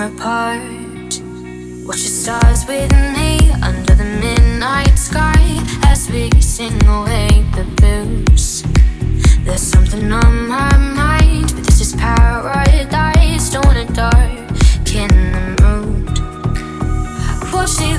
apart. Watch the stars with me under the midnight sky as we sing away the blues. There's something on my mind, but this is paradise. Don't wanna darken the mood. Watch the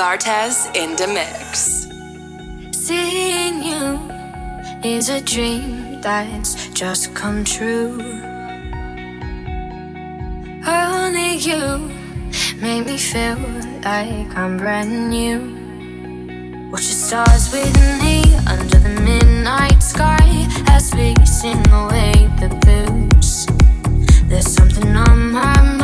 Bartez in the mix. Seeing you is a dream that's just come true. Only you make me feel like I'm brand new. Watch the stars with me under the midnight sky as we sing away the blues. There's something on my mind.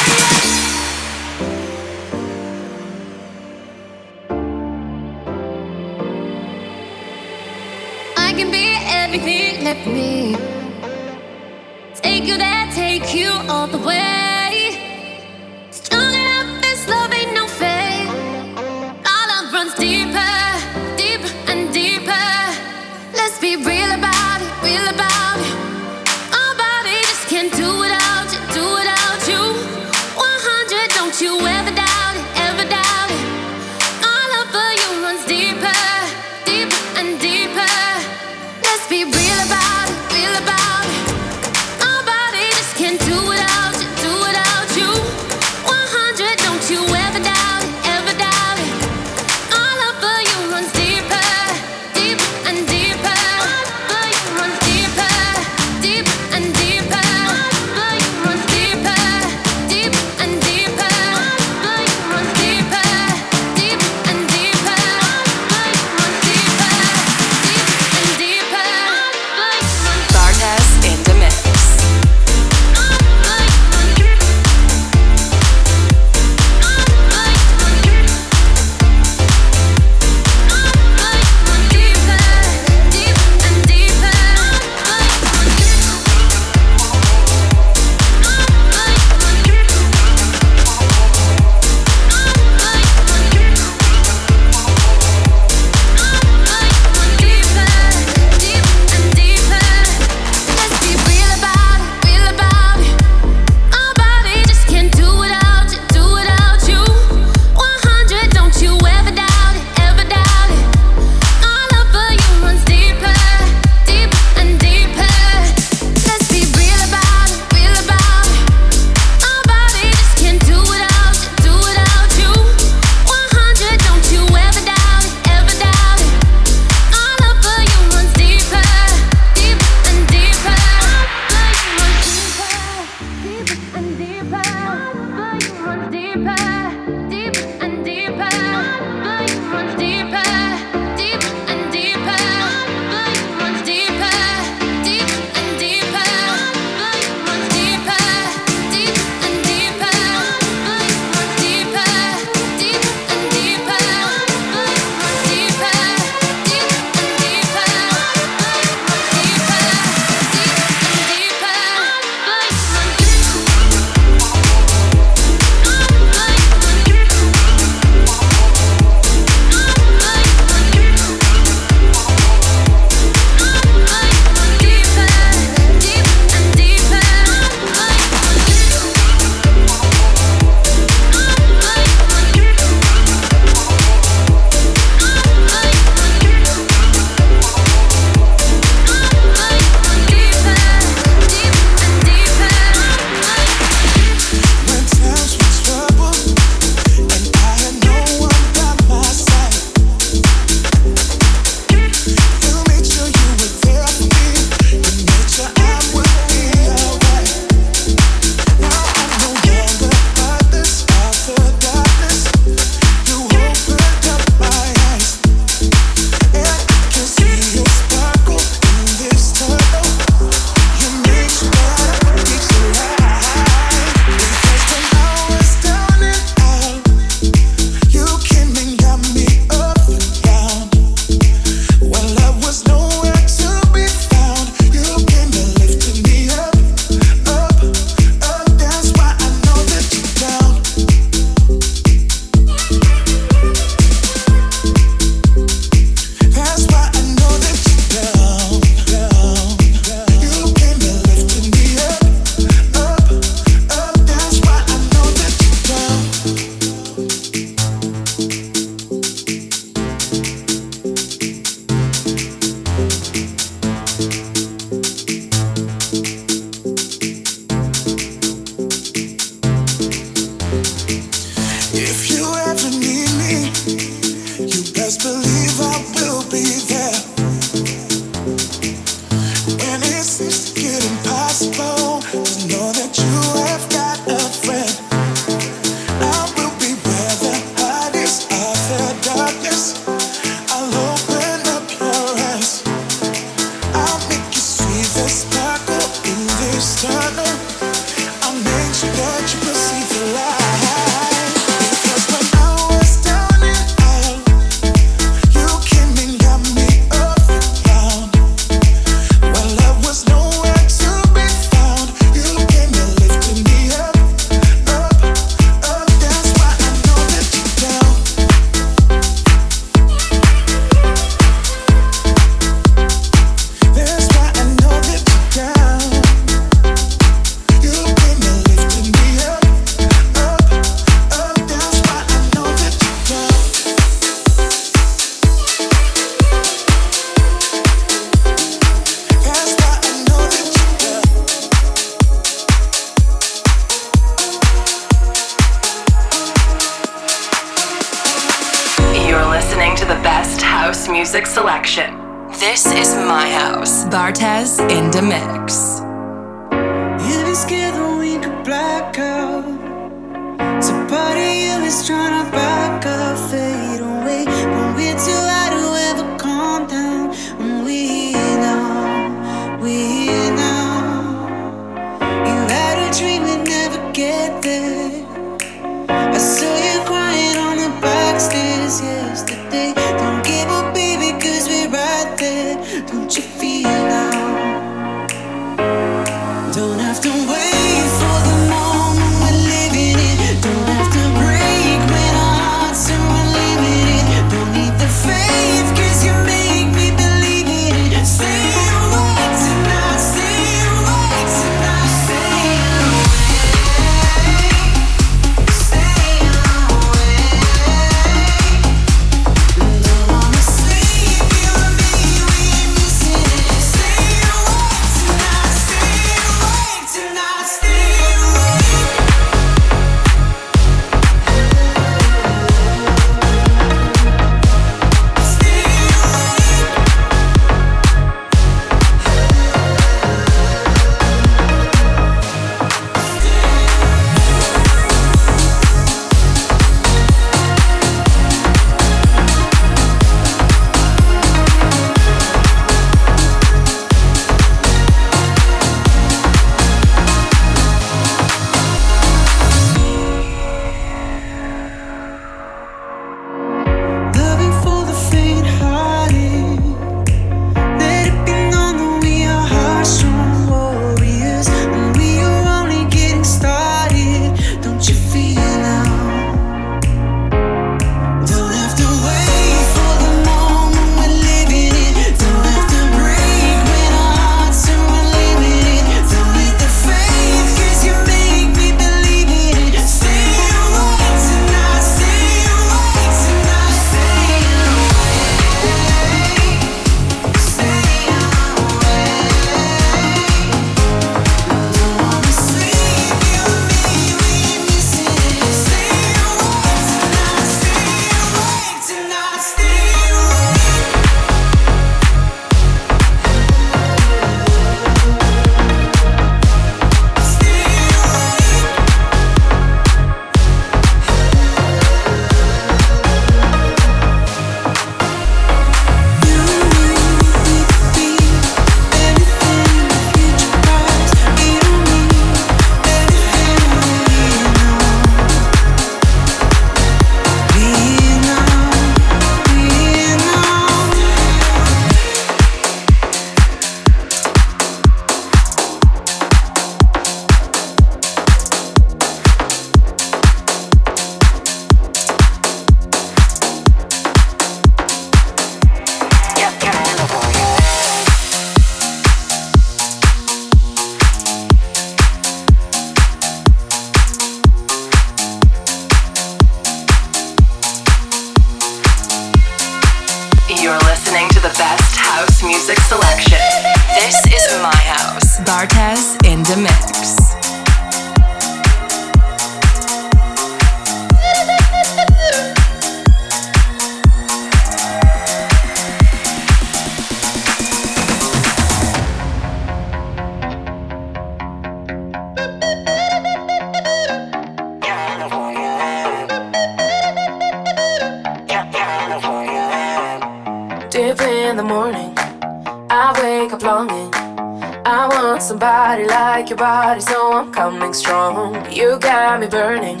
Body, so I'm coming strong. You got me burning,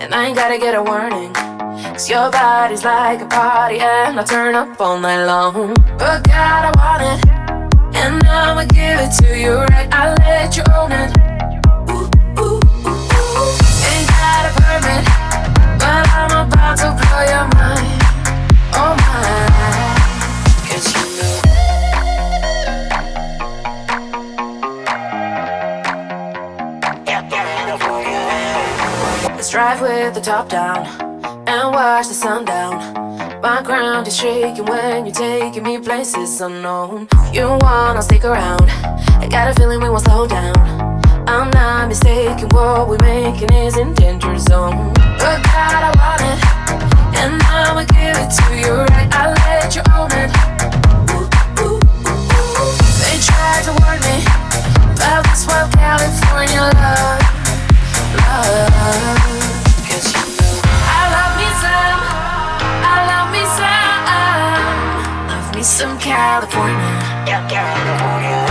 and I ain't gotta get a warning. Cause your body's like a party, and I turn up all night long. But God, I want it, and I'ma give it to you right. I let you own it. Ooh, ooh, ooh. Ain't got a permit, but I'm about to blow your mind. Oh my. Cause you know drive with the top down and watch the sun down. My ground is shaking when you're taking me places unknown. You wanna stick around? I got a feeling we won't slow down. I'm not mistaken, what we're making is in danger zone. But God, I want it, and I will give it to you right. I let you own it. They tried to warn me but it's wild California love, love. Some California. Yeah, California.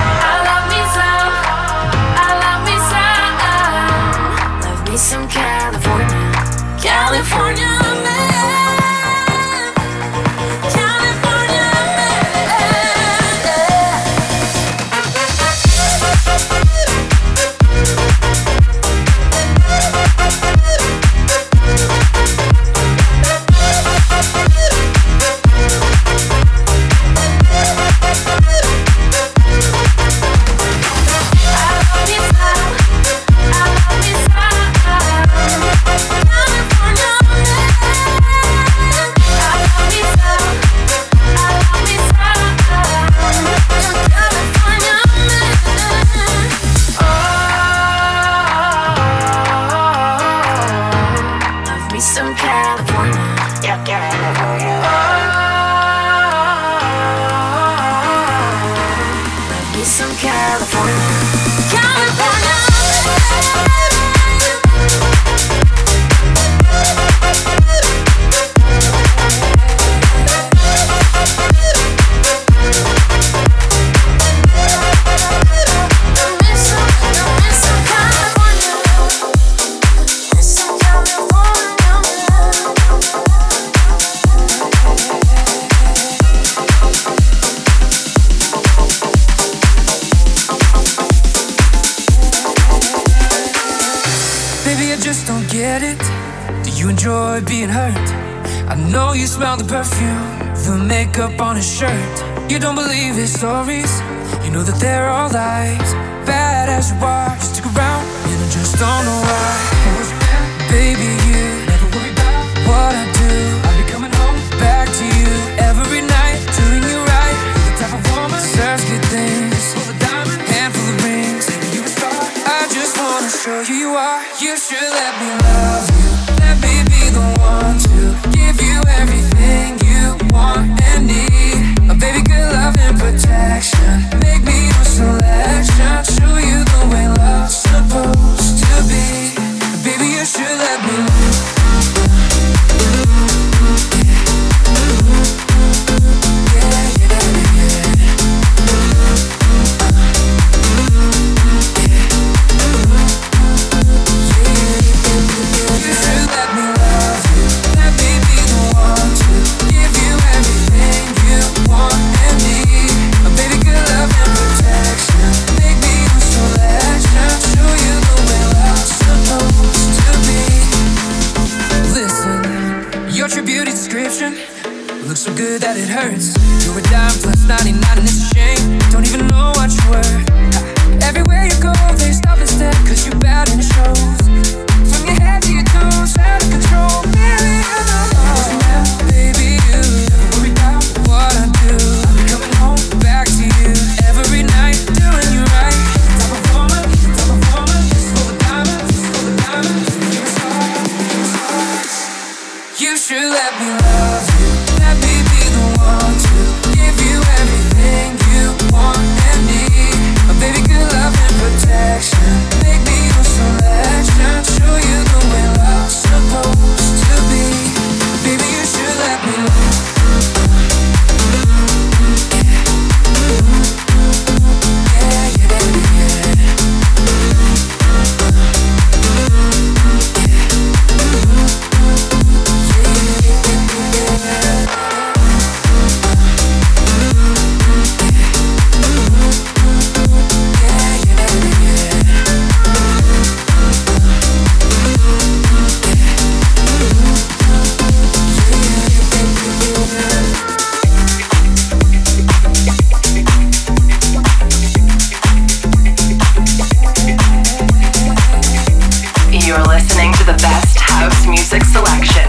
selection.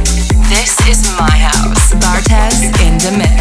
This is my house. Bartez in the middle.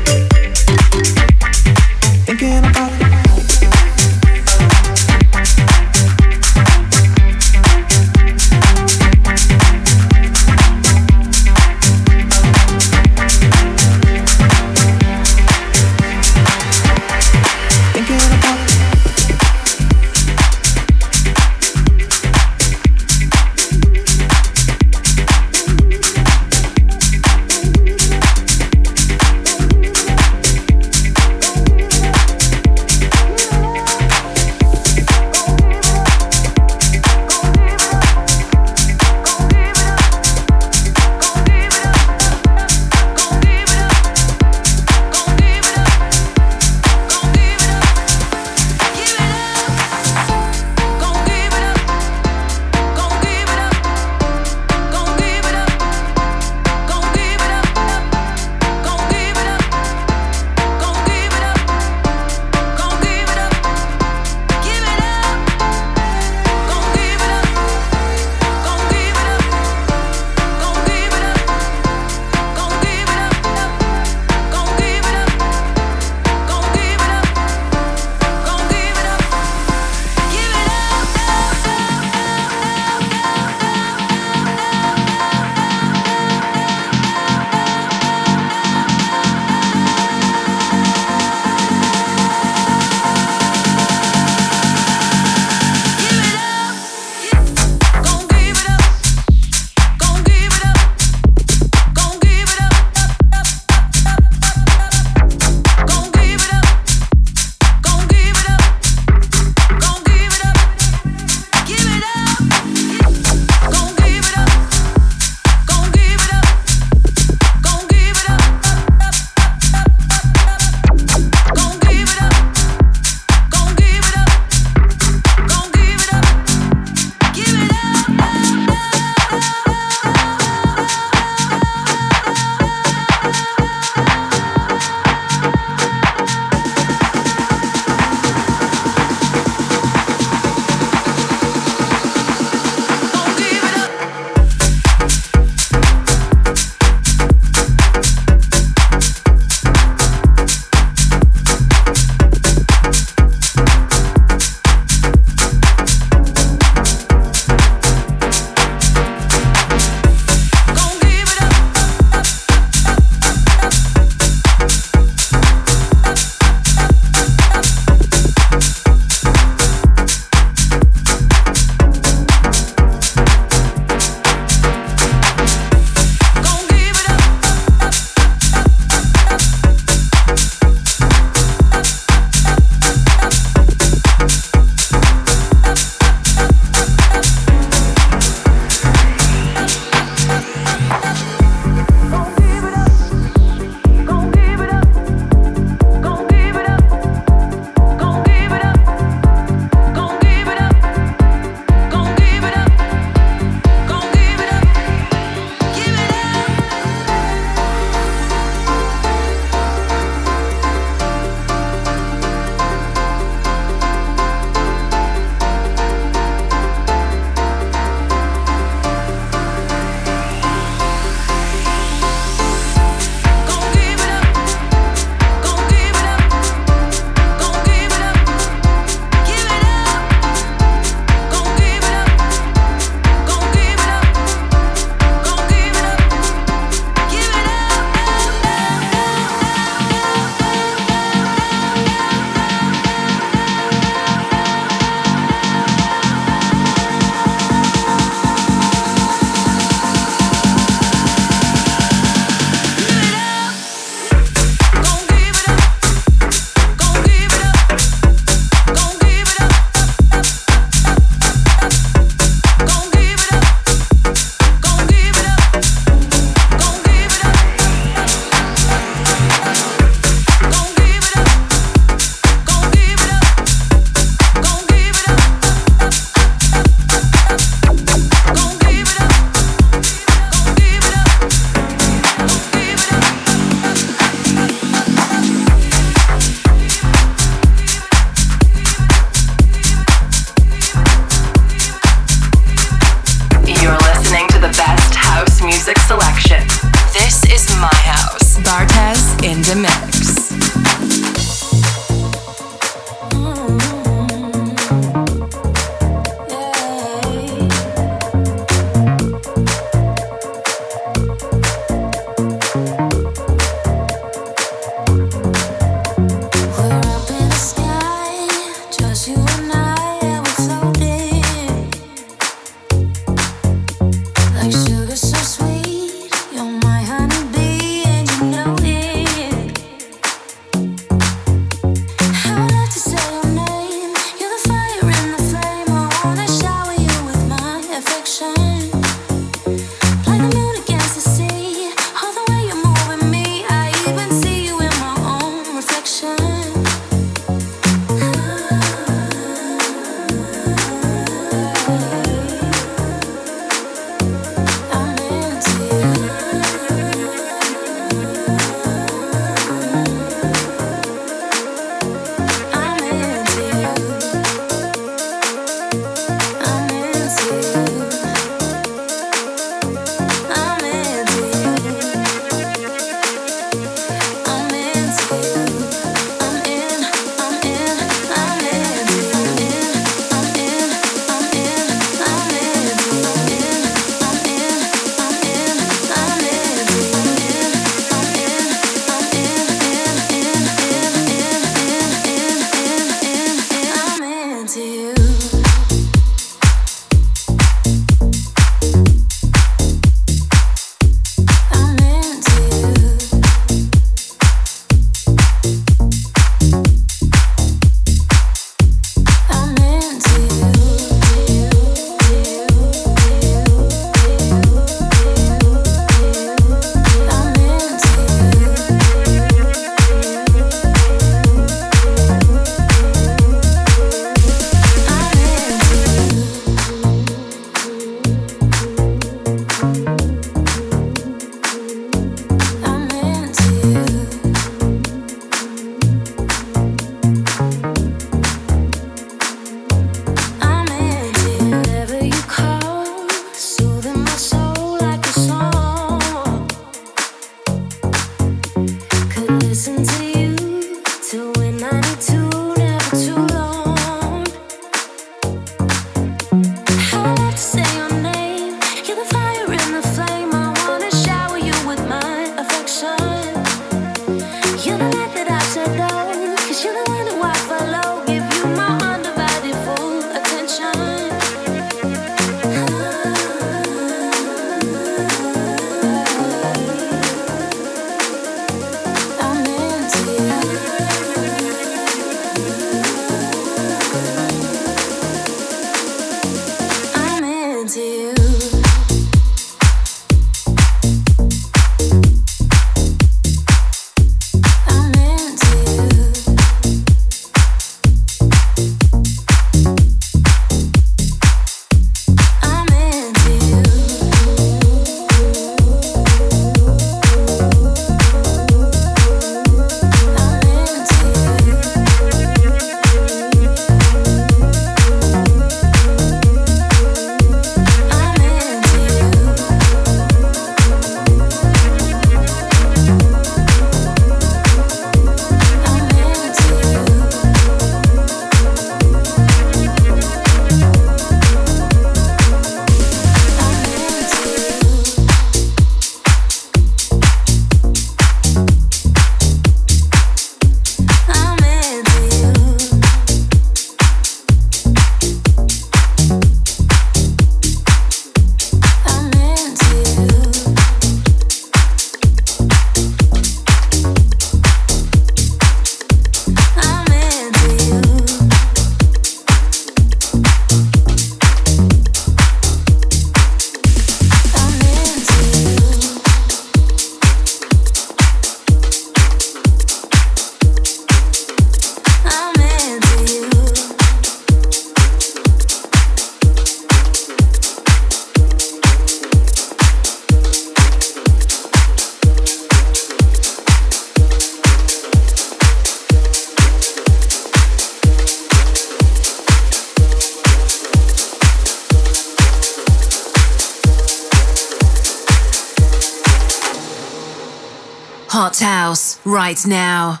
Right now.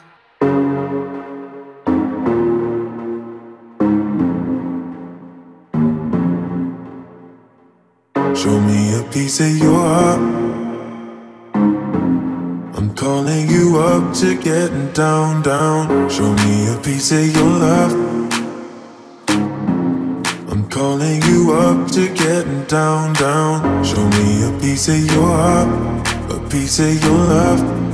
Show me a piece of your heart. I'm calling you up to getting down, down. Show me a piece of your love. I'm calling you up to getting down, down. Show me a piece of your heart, a piece of your love.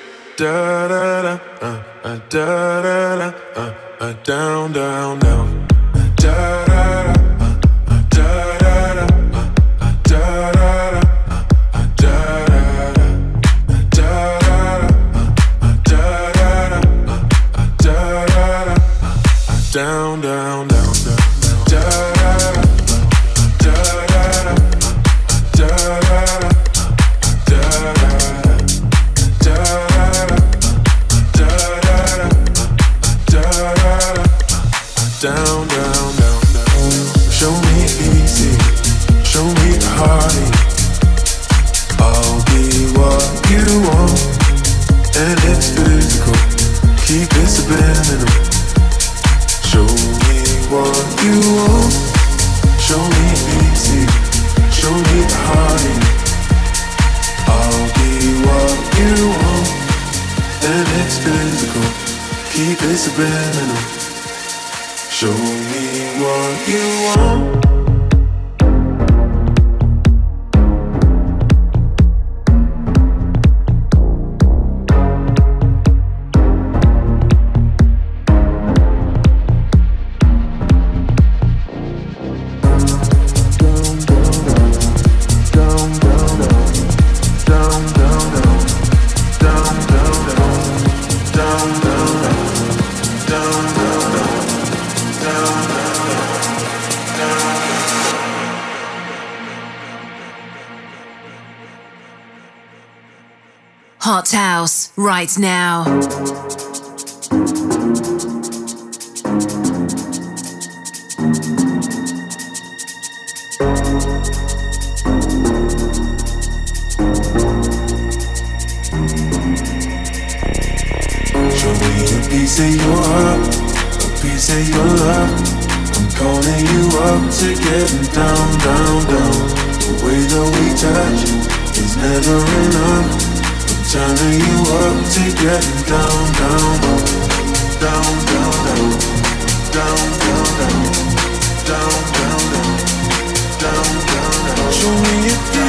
Da da da, uh, uh, da da da, uh, uh, down, down, down. Uh, Da da right now. Show me a piece of your heart, a piece of your love. I'm calling you up to getting down, down, down. The way that we touch is never enough. Turning you up to getting down, down, down, down, down, down, down, down, down, down, down, down, down, down. Show me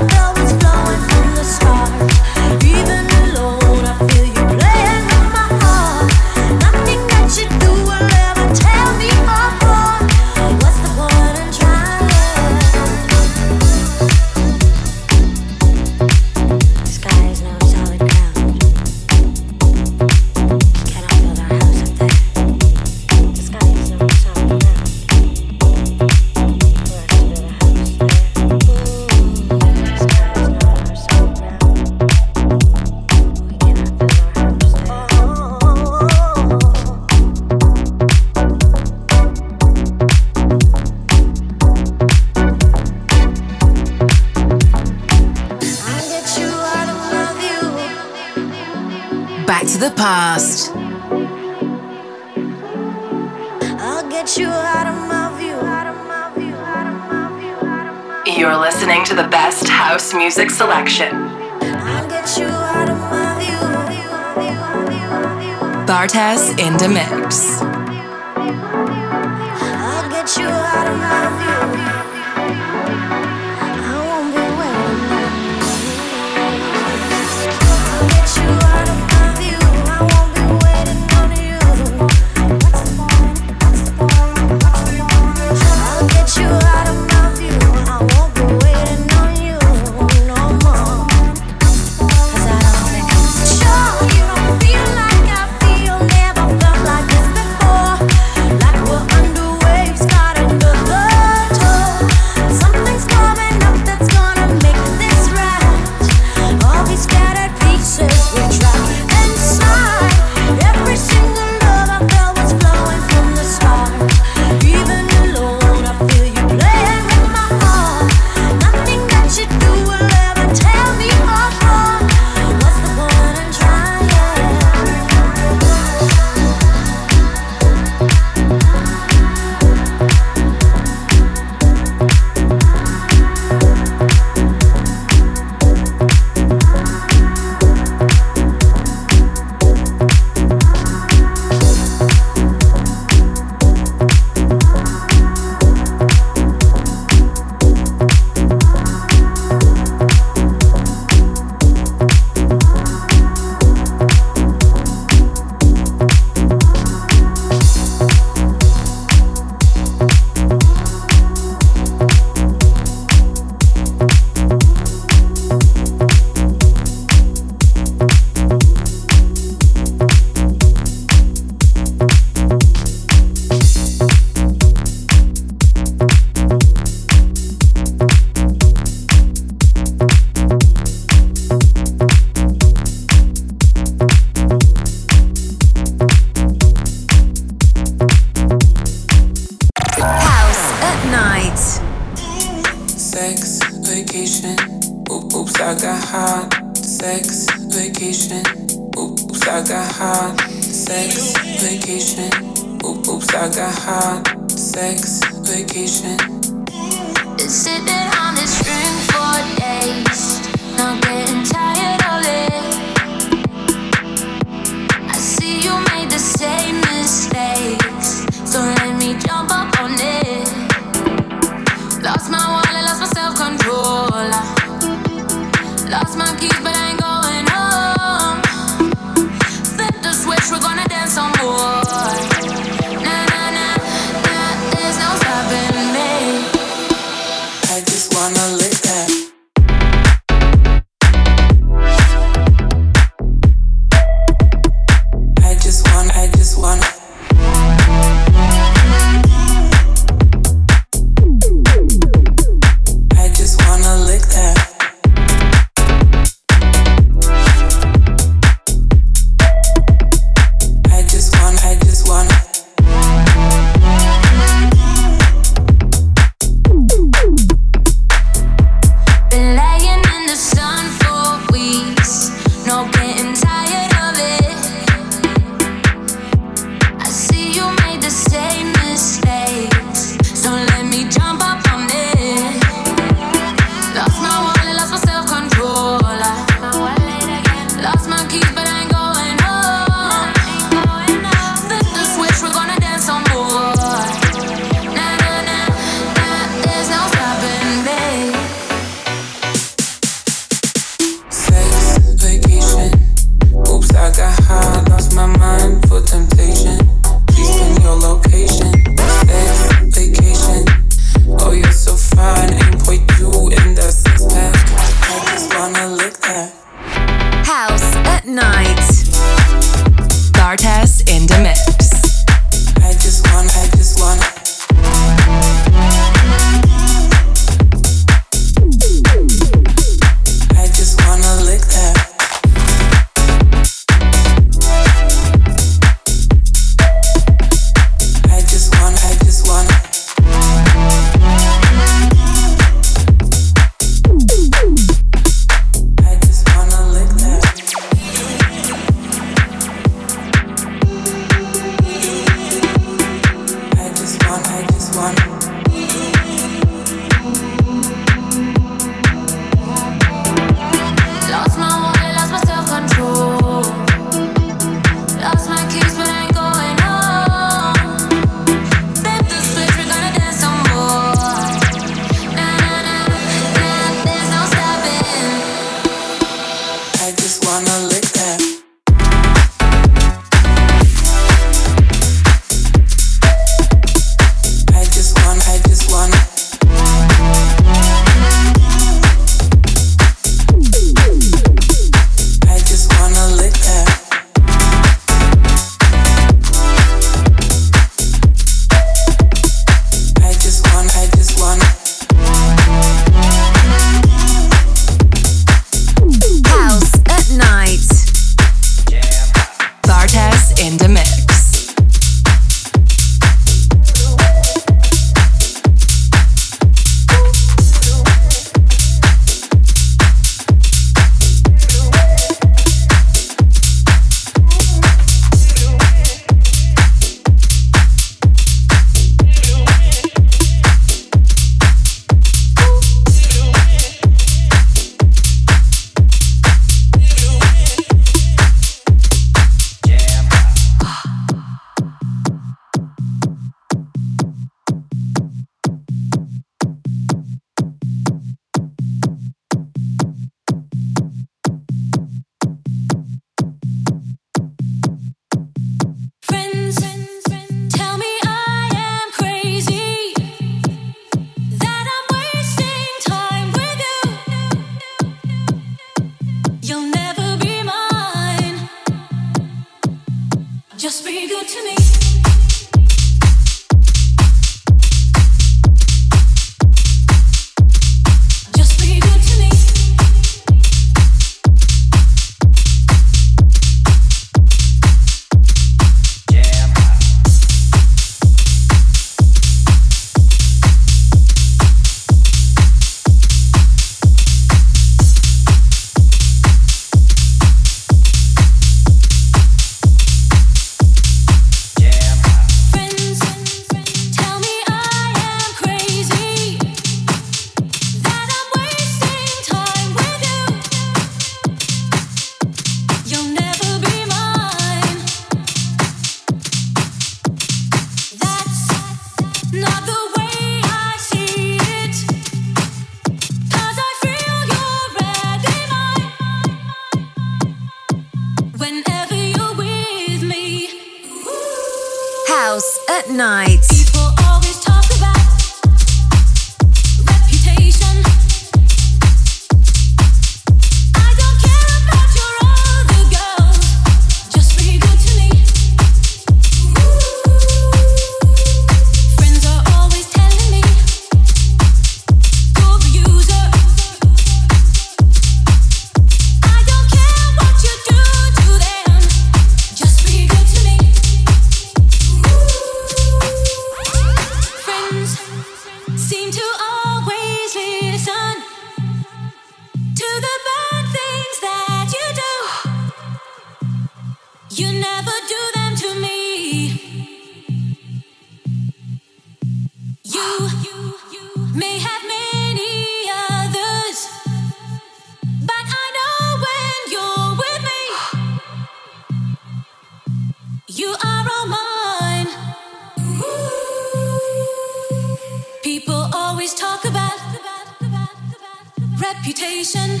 reputation.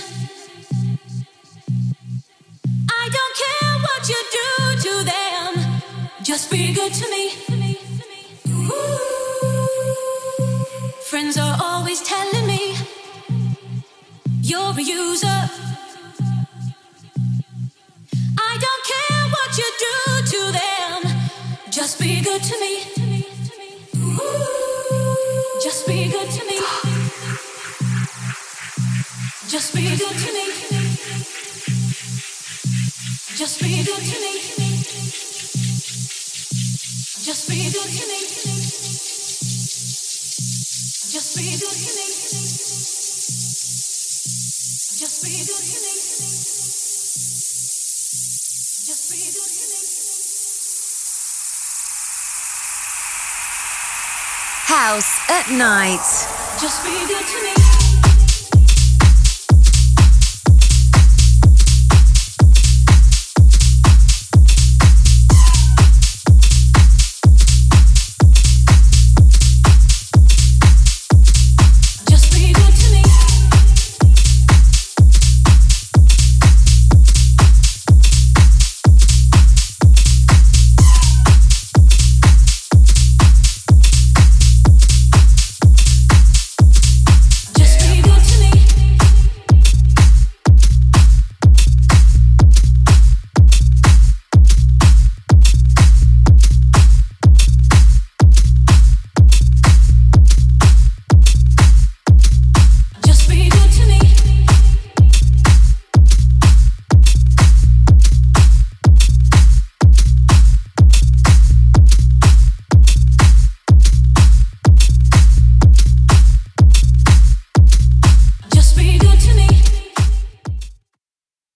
I don't care what you do to them, just be good to me. Ooh. Friends are always telling me you're a user. I don't care what you do to them, just be good to me. Ooh. Just be good to me. Just be good to me. Just be good to me. Just be good to me. Just be good to me. Just be good to me. House at night. Just be good to me.